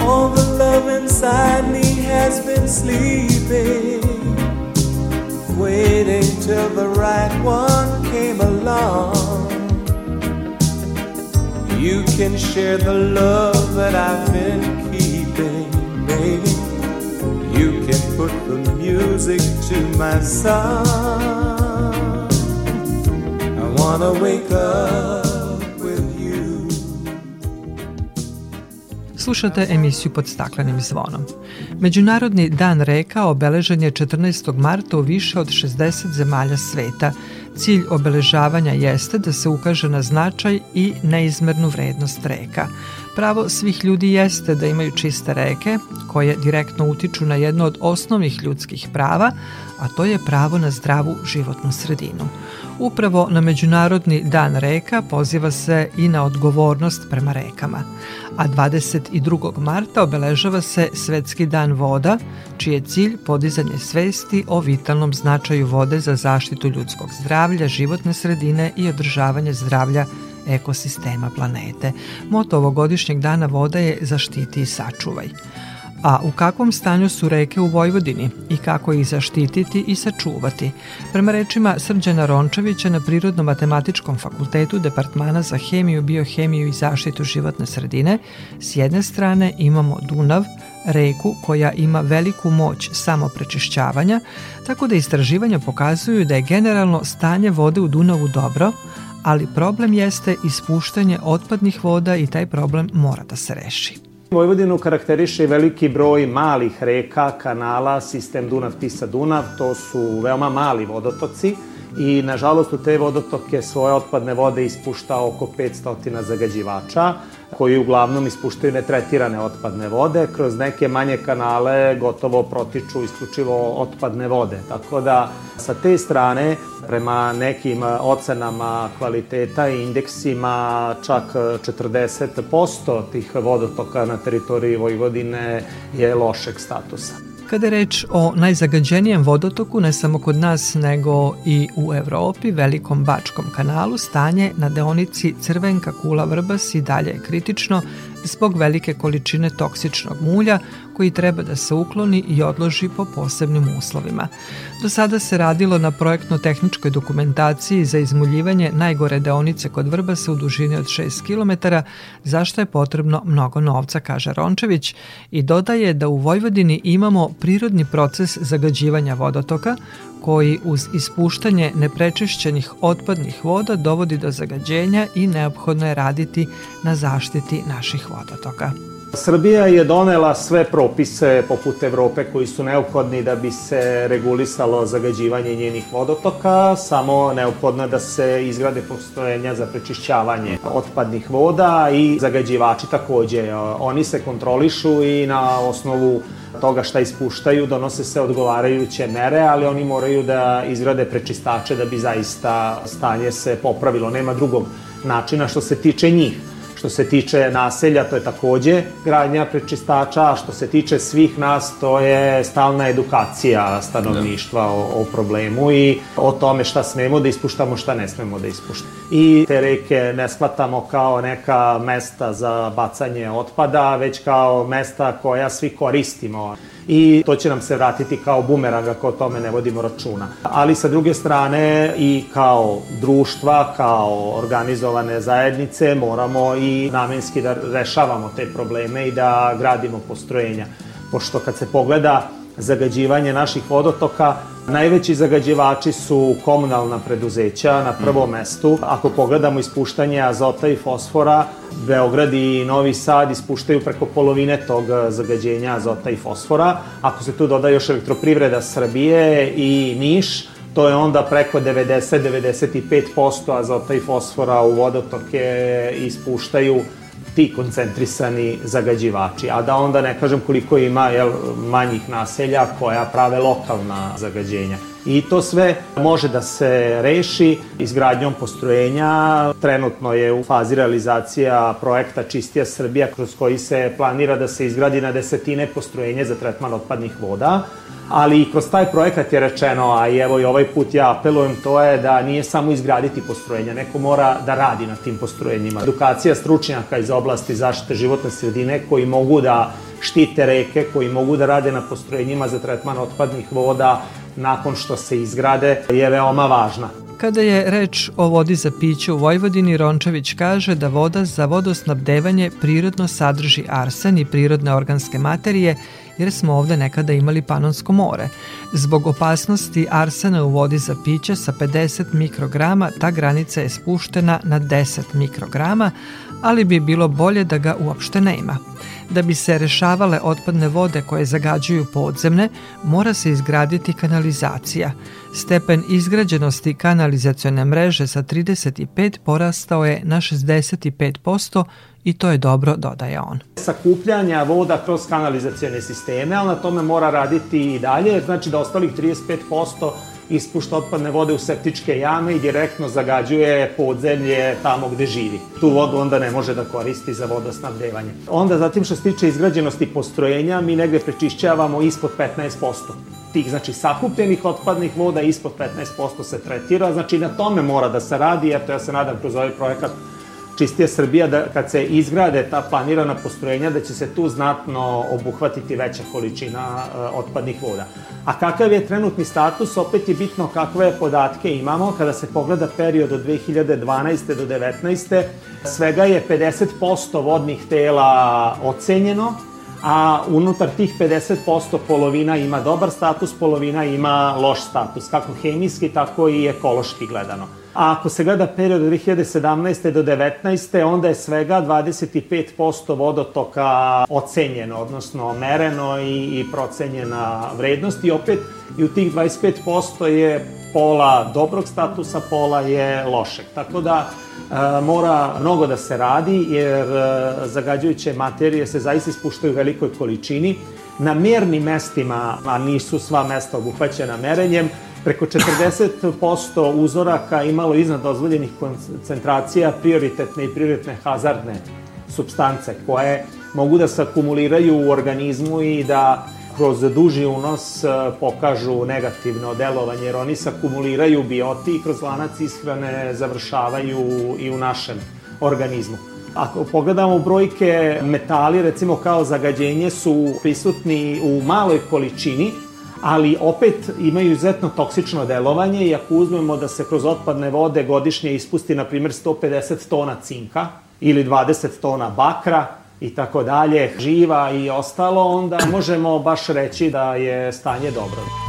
All the love inside me has been sleeping, waiting till the right one came along. You can share the love that I've been keeping, baby. You can put the music to my song. I wanna wake up with you. Slušate emisiju pod staklenim zvonom. Međunarodni dan reka obeležen je 14. marta u više od 60 zemalja sveta. Cilj obeležavanja jeste da se ukaže na značaj i neizmernu vrednost reka. Pravo svih ljudi jeste da imaju čiste reke, koje direktno utiču na jedno od osnovnih ljudskih prava, a to je pravo na zdravu životnu sredinu. Upravo na Međunarodni dan reka poziva se i na odgovornost prema rekama. A 22. marta obeležava se Svetski dan voda, čiji je cilj podizanje svesti o vitalnom značaju vode za zaštitu ljudskog zdravlja, životne sredine i održavanje zdravlja ekosistema planete. Moto ovogodišnjeg dana voda je zaštiti i sačuvaj. A u kakvom stanju su reke u Vojvodini i kako ih zaštititi i sačuvati? Prema rečima Srđana Rončevića na Prirodno-matematičkom fakultetu Departmana za hemiju, biohemiju i zaštitu životne sredine, s jedne strane imamo Dunav, reku koja ima veliku moć samoprečišćavanja, tako da istraživanja pokazuju da je generalno stanje vode u Dunavu dobro, ali problem jeste ispuštanje otpadnih voda i taj problem mora da se reši. Vojvodinu karakteriše veliki broj malih reka, kanala, sistem Dunav-Tisa-Dunav, to su veoma mali vodotoci i nažalost u te vodotoke svoje otpadne vode ispušta oko 500 zagađivača koji uglavnom ispuštaju netretirane otpadne vode. Kroz neke manje kanale gotovo protiču isključivo otpadne vode. Tako da sa te strane prema nekim ocenama kvaliteta i indeksima čak 40% tih vodotoka na teritoriji Vojvodine je lošeg statusa. Kada je reč o najzagađenijem vodotoku, ne samo kod nas, nego i u Evropi, velikom Bačkom kanalu, stanje na deonici Crvenka Kula Vrbas i dalje je kritično zbog velike količine toksičnog mulja koji treba da se ukloni i odloži po posebnim uslovima. Do sada se radilo na projektno-tehničkoj dokumentaciji za izmuljivanje najgore deonice kod Vrbasa u dužini od 6 km, zašto je potrebno mnogo novca, kaže Rončević, i dodaje da u Vojvodini imamo prirodni proces zagađivanja vodotoka koji uz ispuštanje neprečišćenih otpadnih voda dovodi do zagađenja i neophodno je raditi na zaštiti naših vodotoka. Srbija je donela sve propise poput Evrope koji su neophodni da bi se regulisalo zagađivanje njenih vodotoka, samo neophodno da se izgrade postojenja za prečišćavanje otpadnih voda i zagađivači takođe. Oni se kontrolišu i na osnovu toga šta ispuštaju donose se odgovarajuće mere, ali oni moraju da izgrade prečistače da bi zaista stanje se popravilo. Nema drugog načina što se tiče njih. Što se tiče naselja, to je takođe gradnja prečistača, a što se tiče svih nas, to je stalna edukacija stanovništva o, o problemu i o tome šta smemo da ispuštamo, šta ne smemo da ispuštamo. I te reke ne shvatamo kao neka mesta za bacanje otpada, već kao mesta koja svi koristimo i to će nam se vratiti kao bumerang ako o tome ne vodimo računa. Ali sa druge strane i kao društva, kao organizovane zajednice moramo i namenski da rešavamo te probleme i da gradimo postrojenja. Pošto kad se pogleda zagađivanje naših vodotoka, Najveći zagađivači su komunalna preduzeća na prvom mestu. Ako pogledamo ispuštanje azota i fosfora, Beograd i Novi Sad ispuštaju preko polovine tog zagađenja azota i fosfora. Ako se tu doda još elektroprivreda Srbije i Niš, to je onda preko 90-95% azota i fosfora u vodotoke ispuštaju ti koncentrisani zagađivači, a da onda ne kažem koliko ima jel, manjih naselja koja prave lokalna zagađenja. I to sve može da se reši izgradnjom postrojenja. Trenutno je u fazi realizacija projekta Čistija Srbija kroz koji se planira da se izgradi na desetine postrojenja za tretman otpadnih voda ali i kroz taj projekat je rečeno, a i evo i ovaj put ja apelujem, to je da nije samo izgraditi postrojenja, neko mora da radi na tim postrojenjima. Edukacija stručnjaka iz oblasti zaštite životne sredine koji mogu da štite reke, koji mogu da rade na postrojenjima za tretman otpadnih voda nakon što se izgrade je veoma važna. Kada je reč o vodi za piće u Vojvodini, Rončević kaže da voda za vodosnabdevanje prirodno sadrži arsen i prirodne organske materije jer smo ovde nekada imali Panonsko more. Zbog opasnosti arsena u vodi za piće sa 50 mikrograma ta granica je spuštena na 10 mikrograma, ali bi bilo bolje da ga uopšte nema. Da bi se rešavale otpadne vode koje zagađuju podzemne, mora se izgraditi kanalizacija. Stepen izgrađenosti kanalizacione mreže sa 35 porastao je na 65% i to je dobro, dodaje on. Sakupljanja voda kroz kanalizacijone sisteme, ali na tome mora raditi i dalje, znači da ostalih 35% ispušta otpadne vode u septičke jame i direktno zagađuje podzemlje tamo gde živi. Tu vodu onda ne može da koristi za vodosnabdevanje. Onda zatim što se tiče izgrađenosti postrojenja, mi negde prečišćavamo ispod 15% tih, znači sakupljenih otpadnih voda ispod 15% se tretira, znači na tome mora da se radi, eto ja se nadam kroz ovaj projekat Čistija Srbija, da kad se izgrade ta planirana postrojenja, da će se tu znatno obuhvatiti veća količina uh, otpadnih voda. A kakav je trenutni status, opet je bitno kakve podatke imamo. Kada se pogleda period od 2012. do 2019. svega je 50% vodnih tela ocenjeno, a unutar tih 50% polovina ima dobar status, polovina ima loš status, kako hemijski, tako i ekološki gledano. A ako se gleda period od 2017. do 2019. onda je svega 25% vodotoka ocenjeno, odnosno mereno i, i procenjena vrednost i opet i u tih 25% je pola dobrog statusa, pola je lošeg. Tako da e, mora mnogo da se radi jer e, zagađujuće materije se zaista ispuštaju u velikoj količini. Na mjernim mestima, a nisu sva mesta obuhvaćena merenjem, preko 40% uzoraka imalo iznad dozvoljenih koncentracija prioritetne i prioritetne hazardne substance koje mogu da se akumuliraju u organizmu i da kroz duži unos e, pokažu negativno delovanje, jer oni se akumuliraju bioti i kroz lanac ishrane završavaju i u našem organizmu. Ako pogledamo brojke, metali, recimo kao zagađenje, su prisutni u maloj količini, ali opet imaju izuzetno toksično delovanje i ako uzmemo da se kroz otpadne vode godišnje ispusti, na primjer, 150 tona cinka ili 20 tona bakra, i tako dalje, živa i ostalo, onda možemo baš reći da je stanje dobro.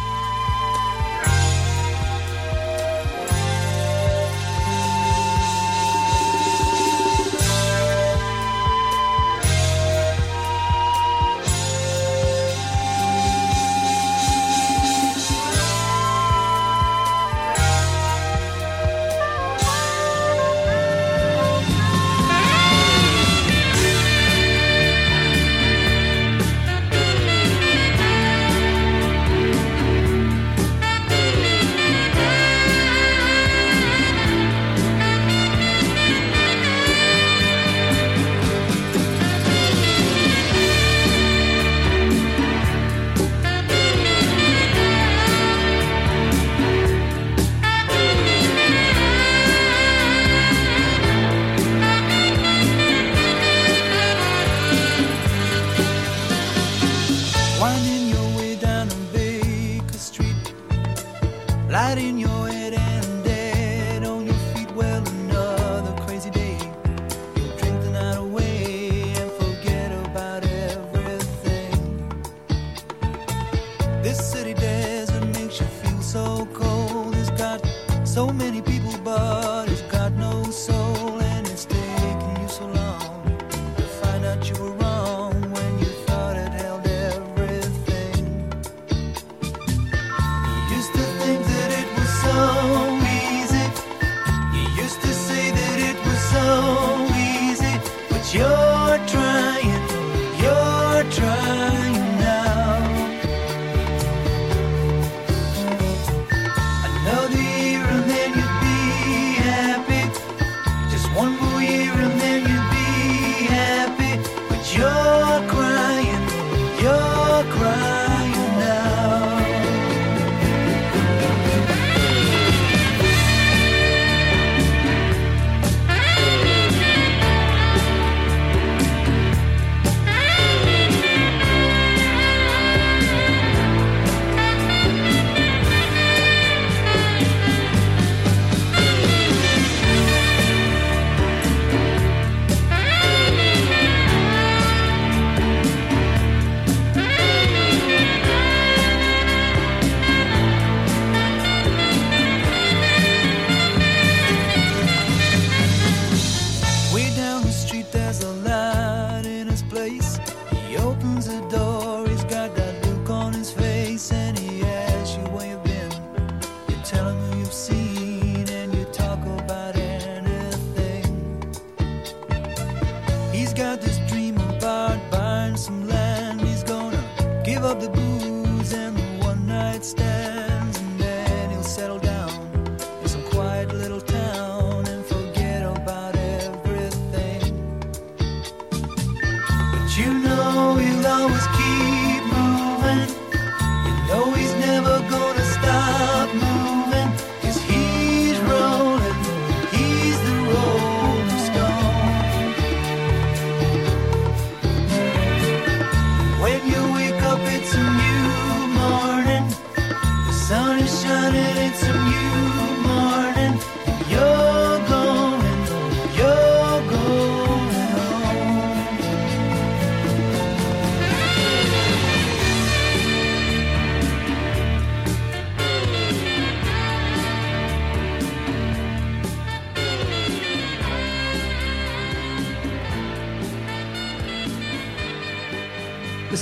you more.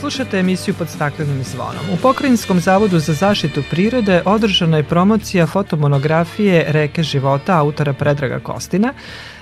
Slušate emisiju pod staklenim zvonom. U Pokrajinskom zavodu za zaštitu prirode održana je promocija fotomonografije Reke života autora Predraga Kostina.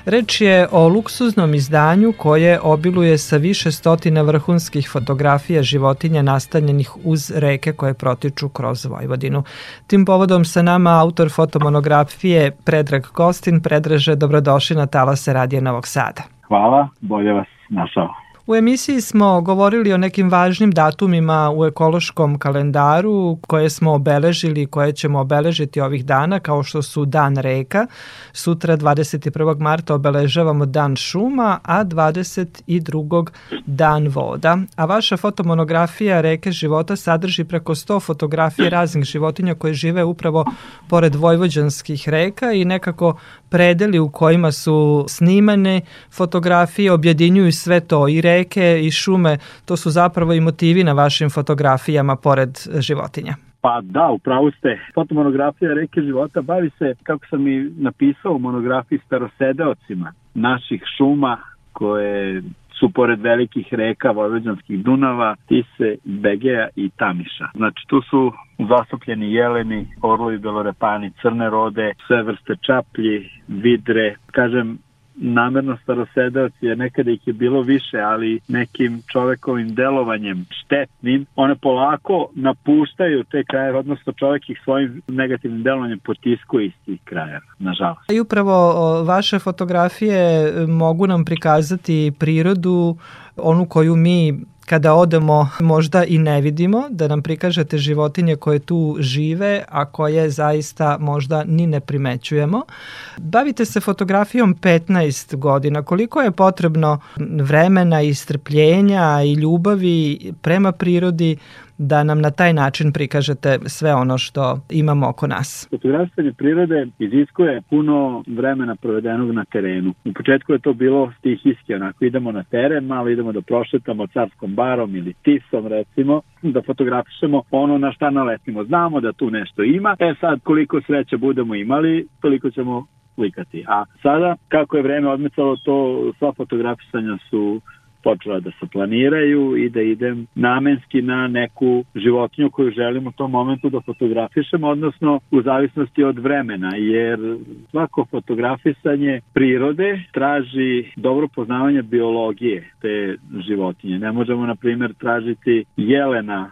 Reč je o luksuznom izdanju koje obiluje sa više stotina vrhunskih fotografija životinja nastanjenih uz reke koje protiču kroz Vojvodinu. Tim povodom sa nama autor fotomonografije Predrag Kostin. Predraže, dobrodošli na talase Radija Novog Sada. Hvala, bolje vas našao. U emisiji smo govorili o nekim važnim datumima u ekološkom kalendaru koje smo obeležili, koje ćemo obeležiti ovih dana, kao što su Dan reka. Sutra 21. marta obeležavamo Dan šuma, a 22. Dan voda. A vaša fotomonografija Reke života sadrži preko 100 fotografije raznih životinja koje žive upravo pored vojvođanskih reka i nekako predeli u kojima su snimane fotografije objedinjuju sve to i reke i šume, to su zapravo i motivi na vašim fotografijama pored životinja. Pa da, upravo ste. Fotomonografija Reke života bavi se, kako sam i napisao u monografiji, starosedeocima naših šuma koje su pored velikih reka Vojvođanskih Dunava, Tise, Begeja i Tamiša. Znači tu su zastupljeni jeleni, orlovi, belorepani, crne rode, sve vrste čaplji, vidre, kažem namerno starosedeoci, jer nekada ih je bilo više, ali nekim čovekovim delovanjem štetnim, one polako napuštaju te kraje, odnosno čovek ih svojim negativnim delovanjem potiskuje iz tih kraja, nažalost. I upravo vaše fotografije mogu nam prikazati prirodu, onu koju mi kada odemo možda i ne vidimo, da nam prikažete životinje koje tu žive, a koje zaista možda ni ne primećujemo. Bavite se fotografijom 15 godina. Koliko je potrebno vremena i strpljenja i ljubavi prema prirodi da nam na taj način prikažete sve ono što imamo oko nas. Fotografisanje prirode iziskuje puno vremena provedenog na terenu. U početku je to bilo stihijski, onako idemo na teren, malo idemo da prošetamo carskom barom ili tisom recimo, da fotografišemo ono na šta naletimo. Znamo da tu nešto ima, e sad koliko sreća budemo imali, toliko ćemo slikati. A sada, kako je vreme odmicalo, to sva fotografisanja su počela da se planiraju i da idem namenski na neku životinju koju želim u tom momentu da fotografišem, odnosno u zavisnosti od vremena, jer svako fotografisanje prirode traži dobro poznavanje biologije te životinje. Ne možemo, na primjer, tražiti jelena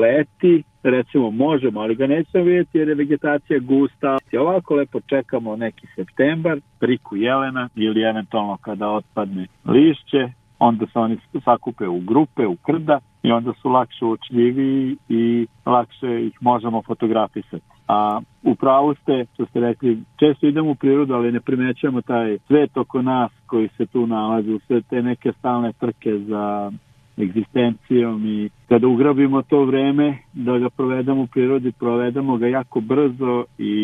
leti, recimo možemo, ali ga nećemo vidjeti jer je vegetacija gusta. I ovako lepo čekamo neki septembar, priku jelena ili eventualno kada otpadne lišće, onda se oni sakupe u grupe, u krda i onda su lakše učljivi i lakše ih možemo fotografisati. A u pravu ste, što ste rekli, često idemo u prirodu, ali ne primećujemo taj svet oko nas koji se tu nalazi, sve te neke stalne trke za egzistencijom i kada ugrabimo to vreme da ga provedemo u prirodi, provedemo ga jako brzo i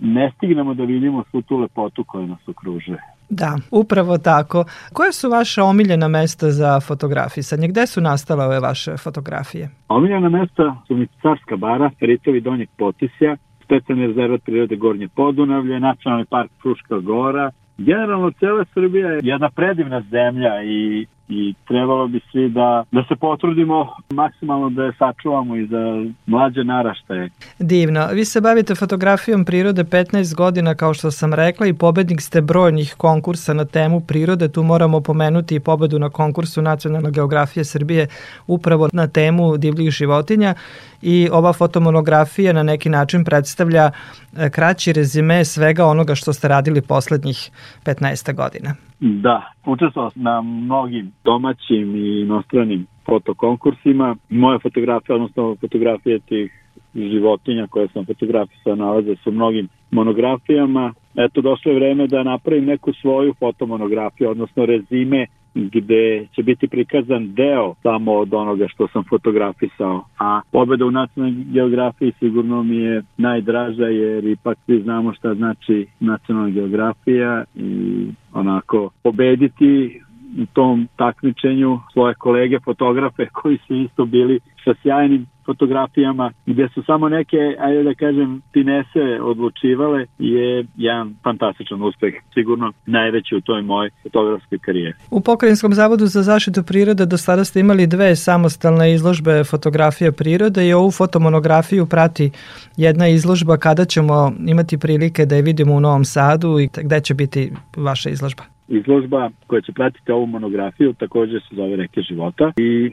ne stignemo da vidimo svu tu lepotu koja nas okružuje. Da, upravo tako. Koje su vaše omiljena mesta za fotografisanje? Gde su nastale ove vaše fotografije? Omiljena mesta su mi Carska bara, Ritovi Donjeg Potisja, specijalni rezervat prirode Gornje Podunavlje, Nacionalni park Fruška Gora. Generalno, cela Srbija je jedna predivna zemlja i i trebalo bi svi da, da se potrudimo maksimalno da je sačuvamo i za mlađe naraštaje. Divno. Vi se bavite fotografijom prirode 15 godina, kao što sam rekla, i pobednik ste brojnih konkursa na temu prirode. Tu moramo pomenuti i pobedu na konkursu Nacionalne geografije Srbije upravo na temu divljih životinja i ova fotomonografija na neki način predstavlja e, kraći rezime svega onoga što ste radili poslednjih 15 godina. Da, učestvovao sam na mnogim domaćim i inostranim fotokonkursima. Moje fotografije, odnosno fotografije tih životinja koje sam fotografisao nalaze su mnogim monografijama. Eto, došlo je vreme da napravim neku svoju fotomonografiju, odnosno rezime gde će biti prikazan deo samo od onoga što sam fotografisao. A pobeda u nacionalnoj geografiji sigurno mi je najdraža jer ipak svi znamo šta znači nacionalna geografija i onako pobediti u tom takmičenju svoje kolege fotografe koji su isto bili sa sjajnim fotografijama gde su samo neke, ajde da kažem, finese odlučivale je jedan fantastičan uspeh, sigurno najveći u toj mojoj fotografskoj karijeri. U Pokrajinskom zavodu za zaštitu prirode do sada ste imali dve samostalne izložbe fotografije prirode i ovu fotomonografiju prati jedna izložba kada ćemo imati prilike da je vidimo u Novom Sadu i gde će biti vaša izložba izložba koja će pratiti ovu monografiju takođe se zove Reke života i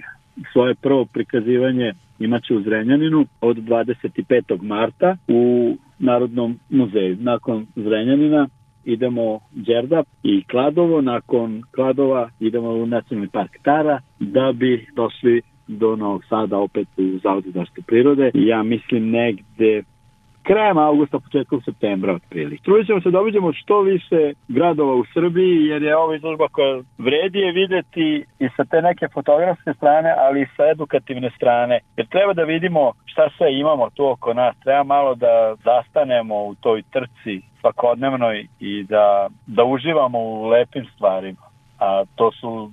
svoje prvo prikazivanje imaće u Zrenjaninu od 25. marta u Narodnom muzeju. Nakon Zrenjanina idemo Đerdap i Kladovo, nakon Kladova idemo u Nacionalni park Tara da bi došli do Novog Sada opet u Zavodu zaštitu prirode. Ja mislim negde krajem augusta, početkom septembra otprilike. Trudit ćemo se da obiđemo što više gradova u Srbiji, jer je ovo izložba koja vredi je videti i sa te neke fotografske strane, ali i sa edukativne strane. Jer treba da vidimo šta sve imamo tu oko nas. Treba malo da zastanemo u toj trci svakodnevnoj i da, da uživamo u lepim stvarima. A to su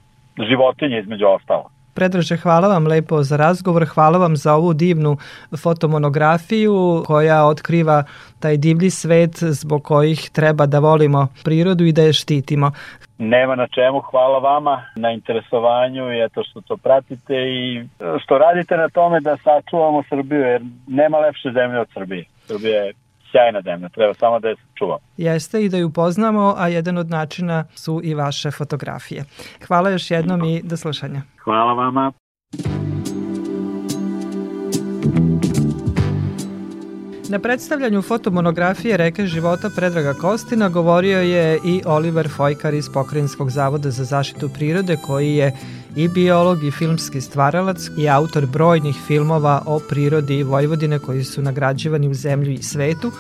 životinje između ostalo. Predraže, hvala vam lepo za razgovor, hvala vam za ovu divnu fotomonografiju koja otkriva taj divlji svet zbog kojih treba da volimo prirodu i da je štitimo. Nema na čemu, hvala vama na interesovanju i eto što to pratite i što radite na tome da sačuvamo Srbiju jer nema lepše zemlje od Srbije. Srbija je sjajna zemlja, treba samo da je čuvamo. Jeste i da ju poznamo, a jedan od načina su i vaše fotografije. Hvala još jednom i do slušanja. Hvala vama. Na predstavljanju fotomonografije Reke života Predraga Kostina govorio je i Oliver Fojkar iz Pokrajinskog zavoda za zaštitu prirode koji je i biolog i filmski stvaralac i autor brojnih filmova o prirodi Vojvodine koji su nagrađivani u zemlji i svetu.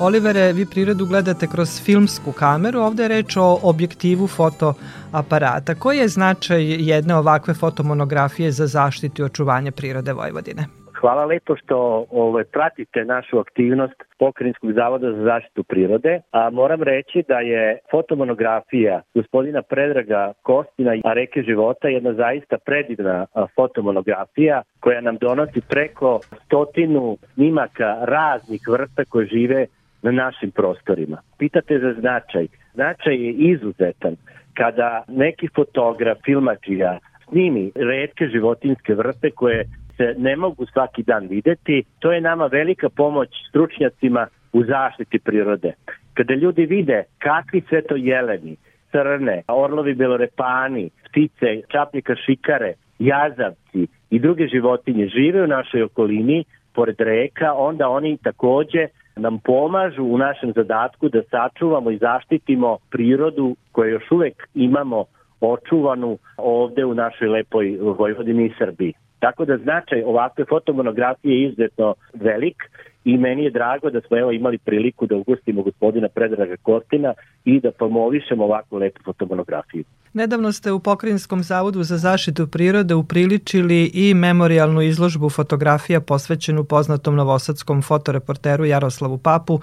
Olivere, vi prirodu gledate kroz filmsku kameru, ovde je reč o objektivu fotoaparata. Koji je značaj jedne ovakve fotomonografije za zaštitu i očuvanje prirode Vojvodine? Hvala lepo što ovaj, pratite našu aktivnost Pokrinjskog zavoda za zaštitu prirode. A moram reći da je fotomonografija gospodina Predraga Kostina a reke života jedna zaista predivna fotomonografija koja nam donosi preko stotinu snimaka raznih vrsta koje žive na našim prostorima. Pitate za značaj. Značaj je izuzetan. Kada neki fotograf, filmačija snimi redke životinske vrste koje se ne mogu svaki dan videti, to je nama velika pomoć stručnjacima u zaštiti prirode. Kada ljudi vide kakvi sve to jeleni, crne, orlovi belorepani, ptice, čapnika šikare, jazavci i druge životinje žive u našoj okolini, pored reka, onda oni takođe nam pomažu u našem zadatku da sačuvamo i zaštitimo prirodu koju još uvek imamo očuvanu ovde u našoj lepoj Vojvodini i Srbiji. Tako da značaj ovakve fotomonografije je izuzetno velik i meni je drago da smo evo imali priliku da ugostimo gospodina Predraga Kostina i da promovišemo ovakvu lepu fotomonografiju. Nedavno ste u Pokrinjskom zavodu za zaštitu prirode upriličili i memorialnu izložbu fotografija posvećenu poznatom novosadskom fotoreporteru Jaroslavu Papu,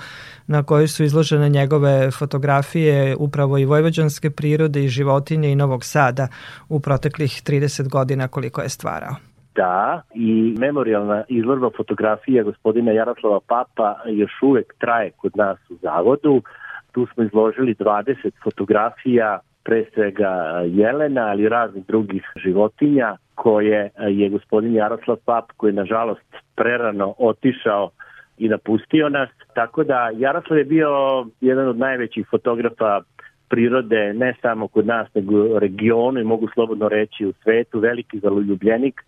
na kojoj su izložene njegove fotografije upravo i vojvođanske prirode i životinje i Novog Sada u proteklih 30 godina koliko je stvarao. Da, i memorialna izložba fotografija gospodina Jaroslava Papa još uvek traje kod nas u zavodu. Tu smo izložili 20 fotografija pre svega jelena, ali raznih drugih životinja koje je gospodin Jaroslav Pap, koji je nažalost prerano otišao i napustio nas. Tako da Jaroslav je bio jedan od najvećih fotografa prirode, ne samo kod nas, nego regionu i mogu slobodno reći u svetu, veliki zaljubljenik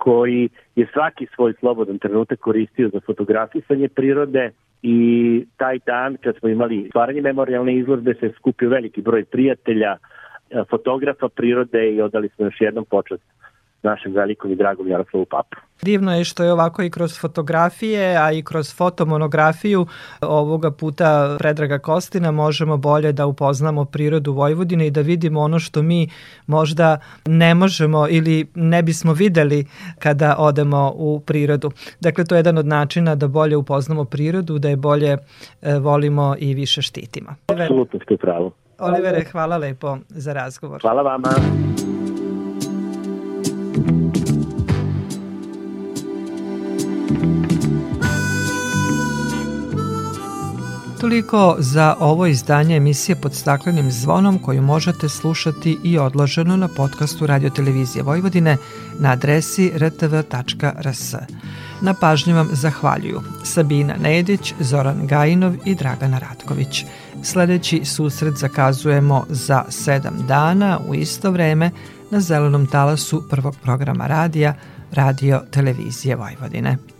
koji je svaki svoj slobodan trenutak koristio za fotografisanje prirode i taj dan kad smo imali stvaranje memorialne izložbe se skupio veliki broj prijatelja, fotografa prirode i odali smo još jednom počast našem velikom i dragom Jaroslavu Papu. Divno je što je ovako i kroz fotografije, a i kroz fotomonografiju ovoga puta Predraga Kostina možemo bolje da upoznamo prirodu Vojvodine i da vidimo ono što mi možda ne možemo ili ne bismo videli kada odemo u prirodu. Dakle, to je jedan od načina da bolje upoznamo prirodu, da je bolje e, volimo i više štitimo. Apsolutno ste pravo. Olivere, hvala lepo za razgovor. Hvala vama. Toliko za ovo izdanje emisije pod staklenim zvonom koju možete slušati i odloženo na podcastu Radio Televizije Vojvodine na adresi rtv.rs. Na pažnju vam zahvaljuju Sabina Nedić, Zoran Gajinov i Dragana Ratković. Sledeći susret zakazujemo za sedam dana u isto vreme na zelenom talasu prvog programa radija Radio Televizije Vojvodine.